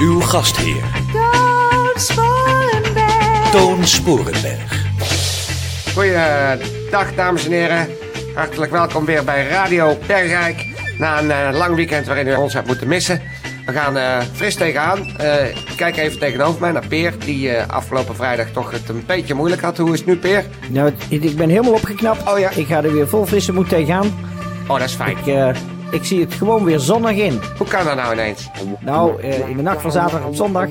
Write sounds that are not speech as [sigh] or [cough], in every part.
Uw gastheer, Toon Sporenberg. Toon Sporenberg. Goeiedag, dames en heren. Hartelijk welkom weer bij Radio Bergrijk. Na een eh, lang weekend waarin u ons hebt moeten missen. We gaan eh, fris tegenaan. Eh, ik kijk even tegenover mij naar Peer, die eh, afgelopen vrijdag toch het een beetje moeilijk had. Hoe is het nu, Peer? Nou, ik ben helemaal opgeknapt. Oh ja. Ik ga er weer vol frisse moed tegenaan. Oh, dat is fijn. Ik, eh, ik zie het gewoon weer zonnig in. Hoe kan dat nou ineens? Nou, eh, in de nacht van zaterdag op zondag.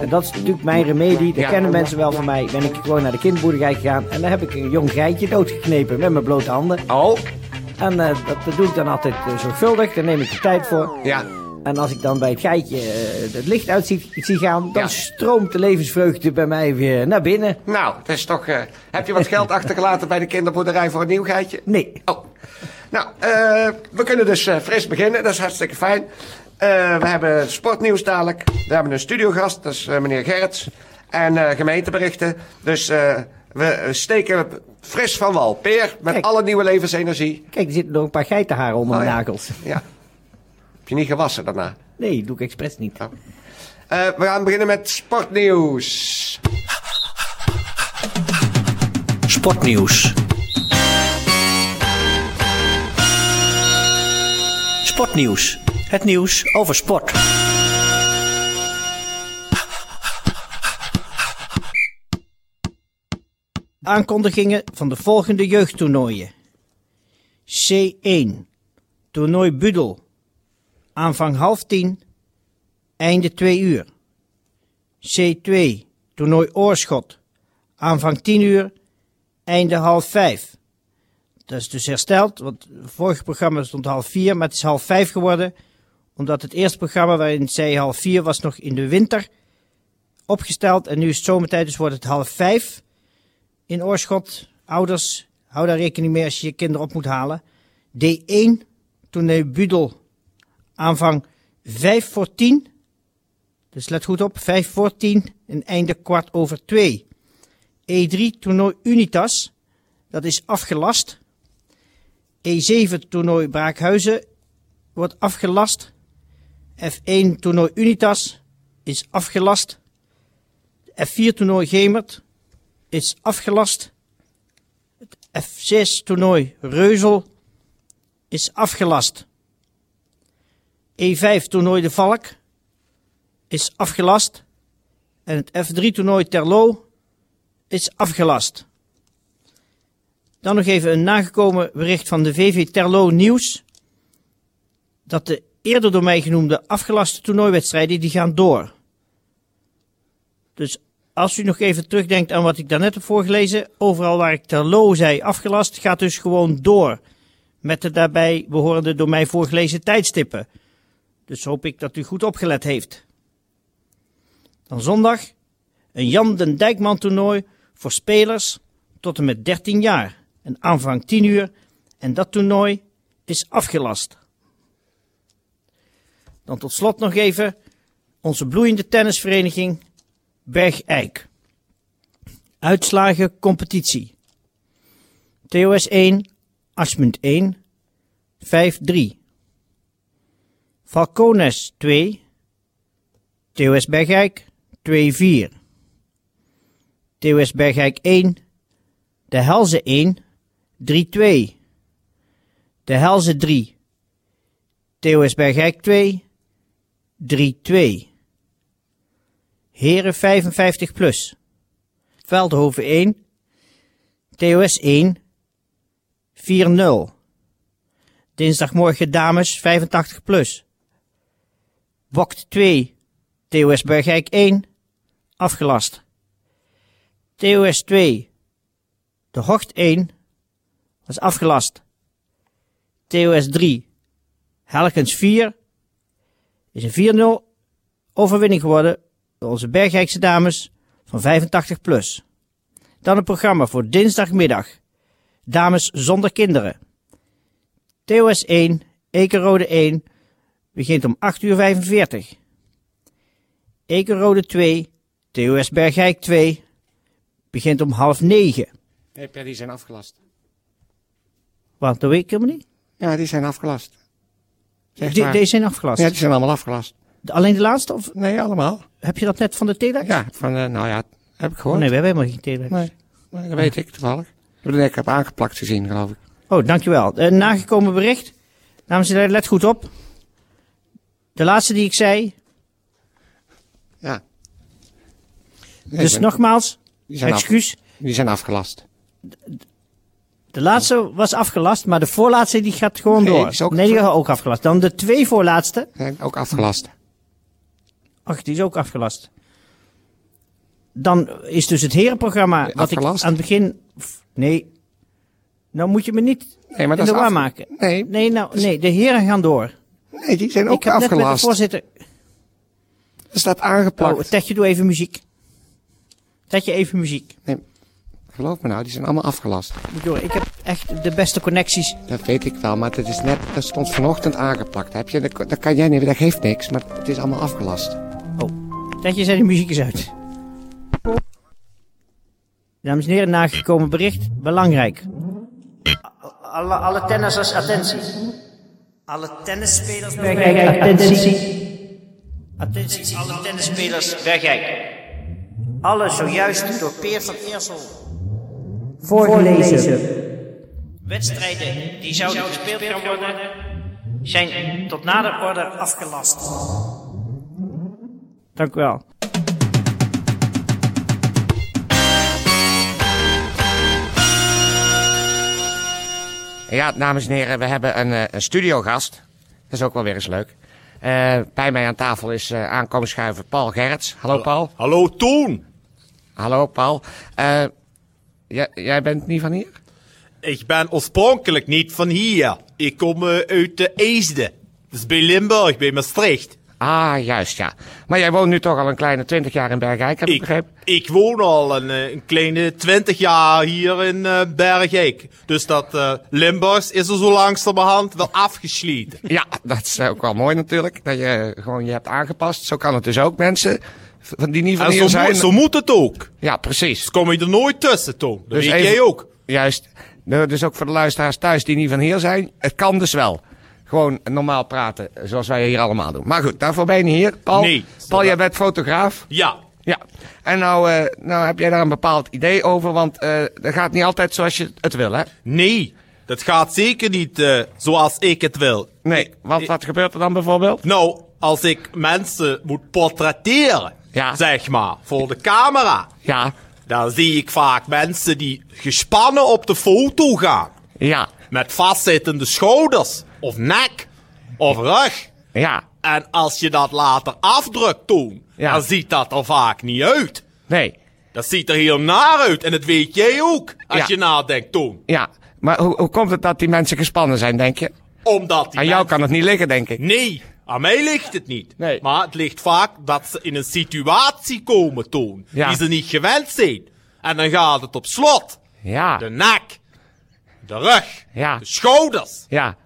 En dat is natuurlijk mijn remedie. Dat Ja. kennen mensen wel van mij. Ben ik gewoon naar de kinderboerderij gegaan. En daar heb ik een jong geitje doodgeknepen met mijn blote handen. Oh, En eh, dat, doe ik dan altijd eh, zorgvuldig. Daar neem ik de tijd voor. ja. En als ik dan bij het geitje het licht uit zie, zie gaan, dan Ja. stroomt de levensvreugde bij mij weer naar binnen. Nou, dat is toch... heb je wat geld achtergelaten bij de kinderboerderij voor een nieuw geitje? Nee. Oh. Nou, eh, we kunnen dus eh, fris beginnen. Dat is hartstikke fijn. Eh, we hebben sportnieuws dadelijk. We hebben een studiogast, dat is meneer Gerrits. En eh, gemeenteberichten. Dus eh, we steken fris van wal. Peer, met Kijk. alle nieuwe levensenergie. Kijk, er zitten nog een paar geitenharen onder Oh, mijn ja. nagels. [laughs] Ja. Heb je niet gewassen daarna? Nee, doe ik expres niet. Eh, we gaan beginnen met sportnieuws. Sportnieuws. Sportnieuws. Het nieuws over sport. Aankondigingen van de volgende jeugdtoernooien. C1. Toernooi Budel. Aanvang half tien. Einde twee uur. C2. Toernooi Oorschot. Aanvang 10 uur. Einde half vijf. Dat is dus hersteld, want het vorige programma stond half vier, maar het is half vijf geworden. Omdat het eerste programma waarin zei half vier was nog in de winter opgesteld. En nu is het zomertijd, dus wordt het half vijf in Oorschot. Ouders, hou daar rekening mee als je je kinderen op moet halen. D1, toernooi Budel, aanvang 5 voor 10. Dus let goed op, 5 voor 10 en einde kwart over 2. E3, toernooi Unitas, dat is afgelast. E7, toernooi Braakhuizen, wordt afgelast. F1, toernooi Unitas, is afgelast. F4, toernooi Gemert, is afgelast. Het F6 toernooi Reuzel is afgelast. E5 toernooi De Valk is afgelast. En het F3 toernooi Terlo is afgelast. Dan nog even een nagekomen bericht van de VV Terlo Nieuws. Dat de eerder door mij genoemde afgelaste toernooiwedstrijden die gaan door. Dus als u nog even terugdenkt aan wat ik daarnet heb voorgelezen, overal waar ik Terlo zei afgelast, gaat dus gewoon door. Met de daarbij behorende door mij voorgelezen tijdstippen. Dus hoop ik dat u goed opgelet heeft. Dan zondag een Jan den Dijkman toernooi voor spelers tot en met 13 jaar. En aanvang 10 uur en dat toernooi is afgelast. Dan tot slot nog even onze bloeiende tennisvereniging Bergijk. Uitslagen competitie. TOS 1, Asmunt 1, 5-3. Falcones 2, TOS Bergijk 2-4. TOS Bergijk 1, De Helze 1, 3-2. De Helze 3, TOS Bergijk 2, 3-2. Heren 55 plus. Veldhoven 1. TOS 1. 4-0. Dinsdagmorgen dames 85 plus. Bokt 2. TOS Bergijk 1. Afgelast. TOS 2. De Hocht 1. Was afgelast. TOS 3. Helkens 4. Is een 4-0 overwinning geworden door onze Bergijkse dames van 85 plus. Dan een programma voor dinsdagmiddag. Dames zonder kinderen. TOS 1, Ekenrode 1, begint om 8 uur 45. Ekenrode 2, TOS Bergijk 2, begint om half 9. Nee, die zijn afgelast. Wat, dat weet ik helemaal niet. Ja, die zijn afgelast. Zeg Die- maar. deze zijn afgelast. Ja, die zijn allemaal afgelast. Alleen de laatste? Of Nee, allemaal. heb je dat net van de telex? Ja, van, eh, nou ja, heb ik Oh, gehoord. nee, we hebben helemaal geen telex. Nee, nee, dat weet ik toevallig. Ik heb aangeplakt gezien, geloof ik. Oh, dankjewel. Een nagekomen bericht. Dames en heren, let goed op. De laatste die ik zei. Ja. Nee, dus die- nogmaals, die zijn, af, excuus. die zijn afgelast. De laatste was afgelast, maar de voorlaatste die gaat gewoon Nee, door. is ook nee, die gaat ook afgelast. Dan de twee voorlaatste. Zijn ook afgelast. Ach, die is ook afgelast. Dan is dus het herenprogramma wat afgelast? ik aan het begin... Nee, nou moet je me niet Nee, maar in dat de war maken. Nee, Nee, nou, nee, de heren gaan door. nee, die zijn ook ik heb net met de afgelast. voorzitter... Er staat aangeplakt. Oh, Tetje, doe even muziek. Tetje, even muziek. Nee, geloof me nou, die zijn allemaal afgelast. Horen, Ik heb echt de beste connecties. Dat weet ik wel, maar het is net, dat stond vanochtend aangeplakt. Heb je, dat, dat kan jij niet, dat geeft niks, maar het is allemaal afgelast. Tetje, zet die muziek eens uit. Dames en heren, nagekomen bericht. Belangrijk. Alle, alle tennissers, attentie. Alle tennisspelers, Bergijk, attentie. Attentie, alle tennisspelers, Bergijk. Alle zojuist door Peer van Eersel voorgelezen wedstrijden die zouden gespeeld gaan worden, zijn tot nader order afgelast. Dank u wel. Ja, dames en heren, we hebben een, eh, een studiogast. Dat is ook wel weer eens leuk. Eh, bij mij aan tafel is eh, aankomen schuiven Paul Gerrits. Hallo Paul. Hallo Toon. Hallo Paul. Eh, jij, jij bent niet van hier? Ik ben oorspronkelijk niet van hier. Ik kom eh, uit de Eesde. Dus bij Limburg, bij Maastricht. Ah, juist ja. Maar jij woont nu toch al een kleine twintig jaar in Bergijk, heb ik, Ik, begrepen? ik woon al een, eh, een kleine twintig jaar hier in eh Bergijk. Dus dat eh Limburgs is er zo langzamerhand wel afgesleten. Ja, dat is ook wel mooi natuurlijk. Dat je gewoon je hebt aangepast. Zo kan het dus ook, mensen. Van die niet van En hier zo, zijn. moet, zo moet het ook. Ja, precies. Dus kom je er nooit tussen, Toon. Dat Dus weet even- jij ook. Juist. Dus ook voor de luisteraars thuis die niet van hier zijn. Het kan dus wel. Gewoon normaal praten, zoals wij hier allemaal doen. Maar goed, daarvoor ben je hier, Paul. Nee. Paul, jij bent fotograaf. Ja. Ja. En nou, eh, nou heb jij daar een bepaald idee over, want eh dat gaat niet altijd zoals je het wil, hè? Nee, dat gaat zeker niet eh, zoals ik het wil. Nee, want wat gebeurt er dan bijvoorbeeld? Nou, als ik mensen moet portretteren, Ja. zeg maar, voor de camera, Ja, dan zie ik vaak mensen die gespannen op de foto gaan. ja, Met vastzittende schouders, of nek, of rug. ja. En als je dat later afdrukt, Toon, Ja. dan ziet dat er vaak niet uit. Nee, Dat ziet er heel naar uit, en dat weet jij ook, als Ja. je nadenkt, Toon. ja. Maar hoe, hoe komt het dat die mensen gespannen zijn, denk je? Omdat die Aan jou kan het niet liggen, denk ik. Nee, aan mij ligt het niet. Nee. Maar het ligt vaak dat ze in een situatie komen, Toon, Ja. die ze niet gewend zijn. En dan gaat het op slot. Ja, De nek, de rug, Ja. de schouders. ja.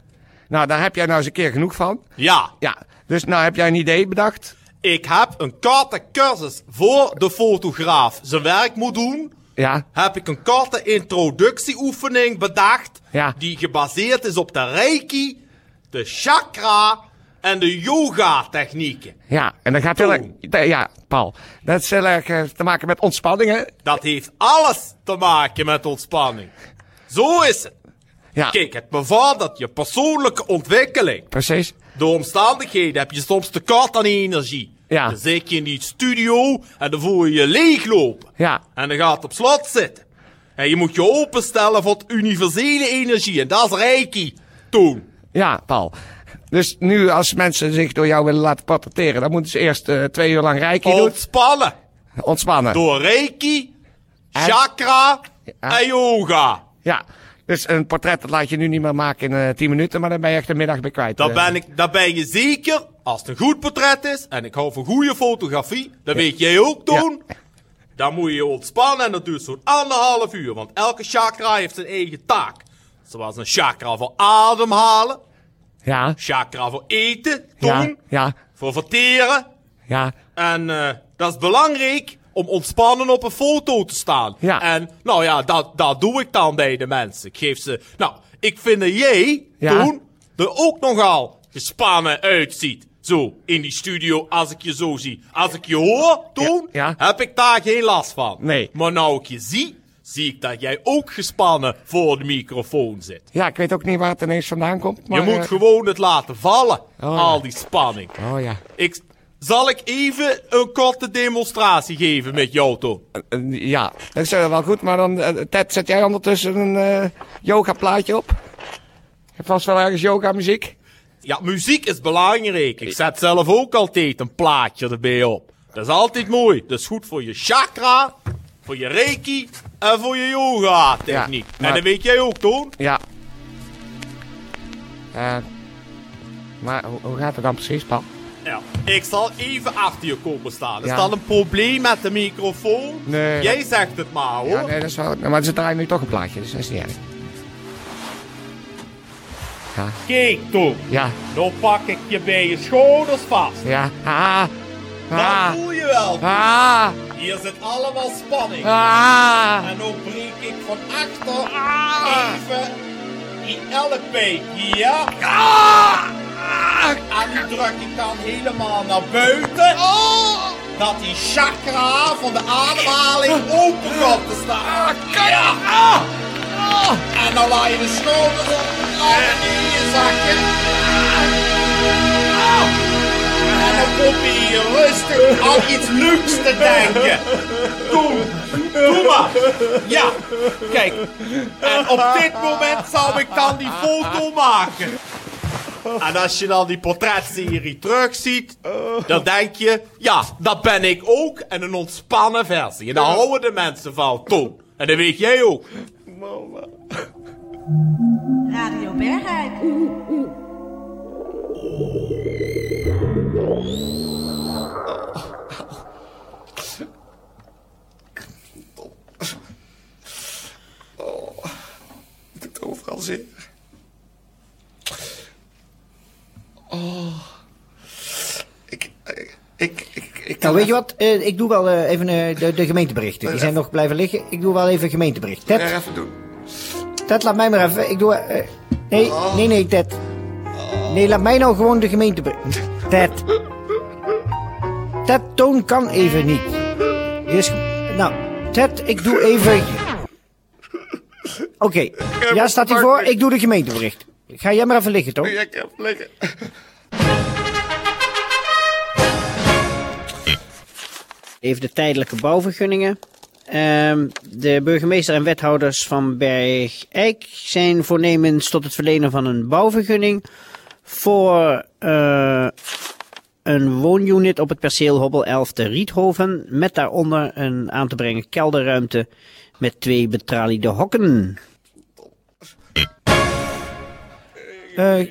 Nou, daar heb jij nou eens een keer genoeg van. Ja, Ja, dus nou heb jij een idee bedacht. ik heb een korte cursus voor de fotograaf zijn werk moet doen. Ja, Heb ik een korte introductieoefening bedacht. Ja. Die gebaseerd is op de reiki, de chakra en de yoga technieken. ja. En dat gaat heel erg... Ja, Paul. Dat is heel erg eh, te maken met ontspanning, hè? Dat heeft alles te maken met ontspanning. Zo is het. Ja, Kijk, het bevordert je persoonlijke ontwikkeling. precies. Door omstandigheden heb je soms tekort aan energie. Ja. Dan zit je in die studio en dan voel je je leeglopen. Ja, En dan gaat het op slot zitten. En je moet je openstellen voor het universele energie. En dat is reiki. Toen. ja, Paul. Dus nu als mensen zich door jou willen laten portretteren, dan moeten ze eerst eh, twee uur lang reiki doen. Ontspannen. Ontspannen. Door reiki, En- chakra Ja. en yoga. Ja. Dus een portret dat laat je nu niet meer maken in eh 10 minuten, maar dan ben je echt een middag bij kwijt. Daar Eh, ben, ik, daar ben je zeker, als het een goed portret is, en ik hou van goede fotografie, dat weet jij ook, Toon. Dan moet je je ontspannen en dat duurt zo'n anderhalf uur. Want elke chakra heeft zijn eigen taak. Zoals een chakra voor ademhalen, Ja, chakra voor eten, ja, Toon, ja, voor verteren. ja. En eh, dat is belangrijk om ontspannen op een foto te staan. Ja. En nou ja, dat, dat doe ik dan bij de mensen. Ik geef ze... Nou, ik vind dat jij, Ja. Toon, er ook nogal gespannen uitziet. Zo, in die studio, als ik je zo zie. Als ik je hoor, ja. heb ik daar geen last van. Nee. Maar nou ik je zie, zie ik dat jij ook gespannen voor de microfoon zit. Ja, ik weet ook niet waar het ineens vandaan komt. Maar, je moet eh, gewoon het laten vallen, ja. al die spanning. Oh ja. Ik, zal ik even een korte demonstratie geven met jou, Toon? Eh, ja, dat is eh, wel goed, maar dan, eh, Ted, zet jij ondertussen een eh yoga plaatje op? Je hebt vast wel ergens yoga muziek? Ja, muziek is belangrijk. Ik zet zelf ook altijd een plaatje erbij op. Dat is altijd mooi. Dat is goed voor je chakra, voor je reiki en voor je yoga techniek. Ja, maar- En dat weet jij ook, Toon? Ja. Eh, maar hoe, gaat het dan precies, Paul? Ja. Ik zal even achter je komen staan. Is Ja. dat een probleem met de microfoon? Nee, Jij zegt het maar, hoor. Ja, nee, dat is wel... Maar ze draaien nu toch een plaatje, dus dat is niet erg. Ja, Kijk, Toon. ja, Dan pak ik je bij je schouders vast. ja. Ah, Dat ah, voel je wel. ah, Hier zit allemaal spanning. ah. En dan breek ik van achter even elk peek hier. En die druk ik dan helemaal naar buiten. Dat die chakra van de ademhaling open komt te staan. Ja. En dan laat je de schouders op naar beneden zakken. Probeer rustig aan iets leuks te denken. Doe, doe maar. Ja, kijk. En op dit moment zou ik dan die foto maken. En als je dan die portretserie terugziet, dan denk je, ja, dat ben ik ook. En een ontspannen versie. En daar houden de mensen van, Toon. En dat weet jij ook. Radio Bergijk. Nou, weet je wat? Eh, ik doe wel eh, even eh, de, de gemeenteberichten. Die zijn nog blijven liggen. Ik doe wel even gemeentebericht. Ted, Ja, even doen. Ted, laat mij maar even. Ik doe... nee, nee, nee, Ted. Nee, laat mij nou gewoon de gemeentebericht. Ted. Ted, Toon kan even niet. Nou, Ted, ik doe even... Oké, ja, staat hij voor? Ik doe de gemeentebericht. Ga jij maar even liggen, Toon. Ja, ik heb liggen. Even de tijdelijke bouwvergunningen. Ehm, de burgemeester en wethouders van Bergijk zijn voornemens tot het verlenen van een bouwvergunning voor eh, een woonunit op het perceel Hobbel 11 te Riethoven, met daaronder een aan te brengen kelderruimte met twee betraliede hokken. Eh,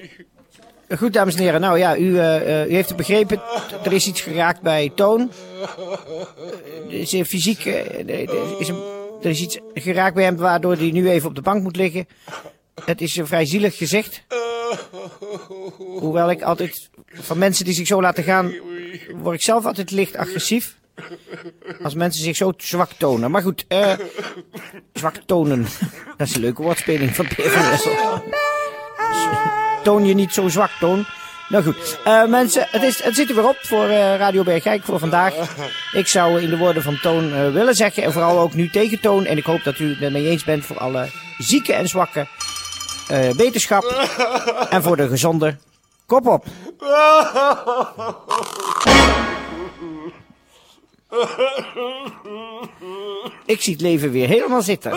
goed, dames en heren. Nou ja, u, eh, eh, u heeft het begrepen. Er is iets geraakt bij Toon. Er is fysiek, is, een, er is iets geraakt bij hem waardoor hij nu even op de bank moet liggen. Het is een vrij zielig gezicht. Hoewel ik altijd, van mensen die zich zo laten gaan, word ik zelf altijd licht agressief. Als mensen zich zo zwak tonen. Maar goed, eh, zwak tonen. [laughs] Dat is een leuke woordspeling van Peer Wessel. Toon je niet zo zwak, Toon. Nou goed, Eh, mensen, het, is, het zit er weer op voor eh, Radio Bergijk voor vandaag. Ik zou in de woorden van Toon eh, willen zeggen, en vooral ook nu tegen Toon, en ik hoop dat u het met mij eens bent voor alle zieken en zwakken, eh, wetenschap en voor de gezonde, kop op. Ik zie het leven weer helemaal zitten.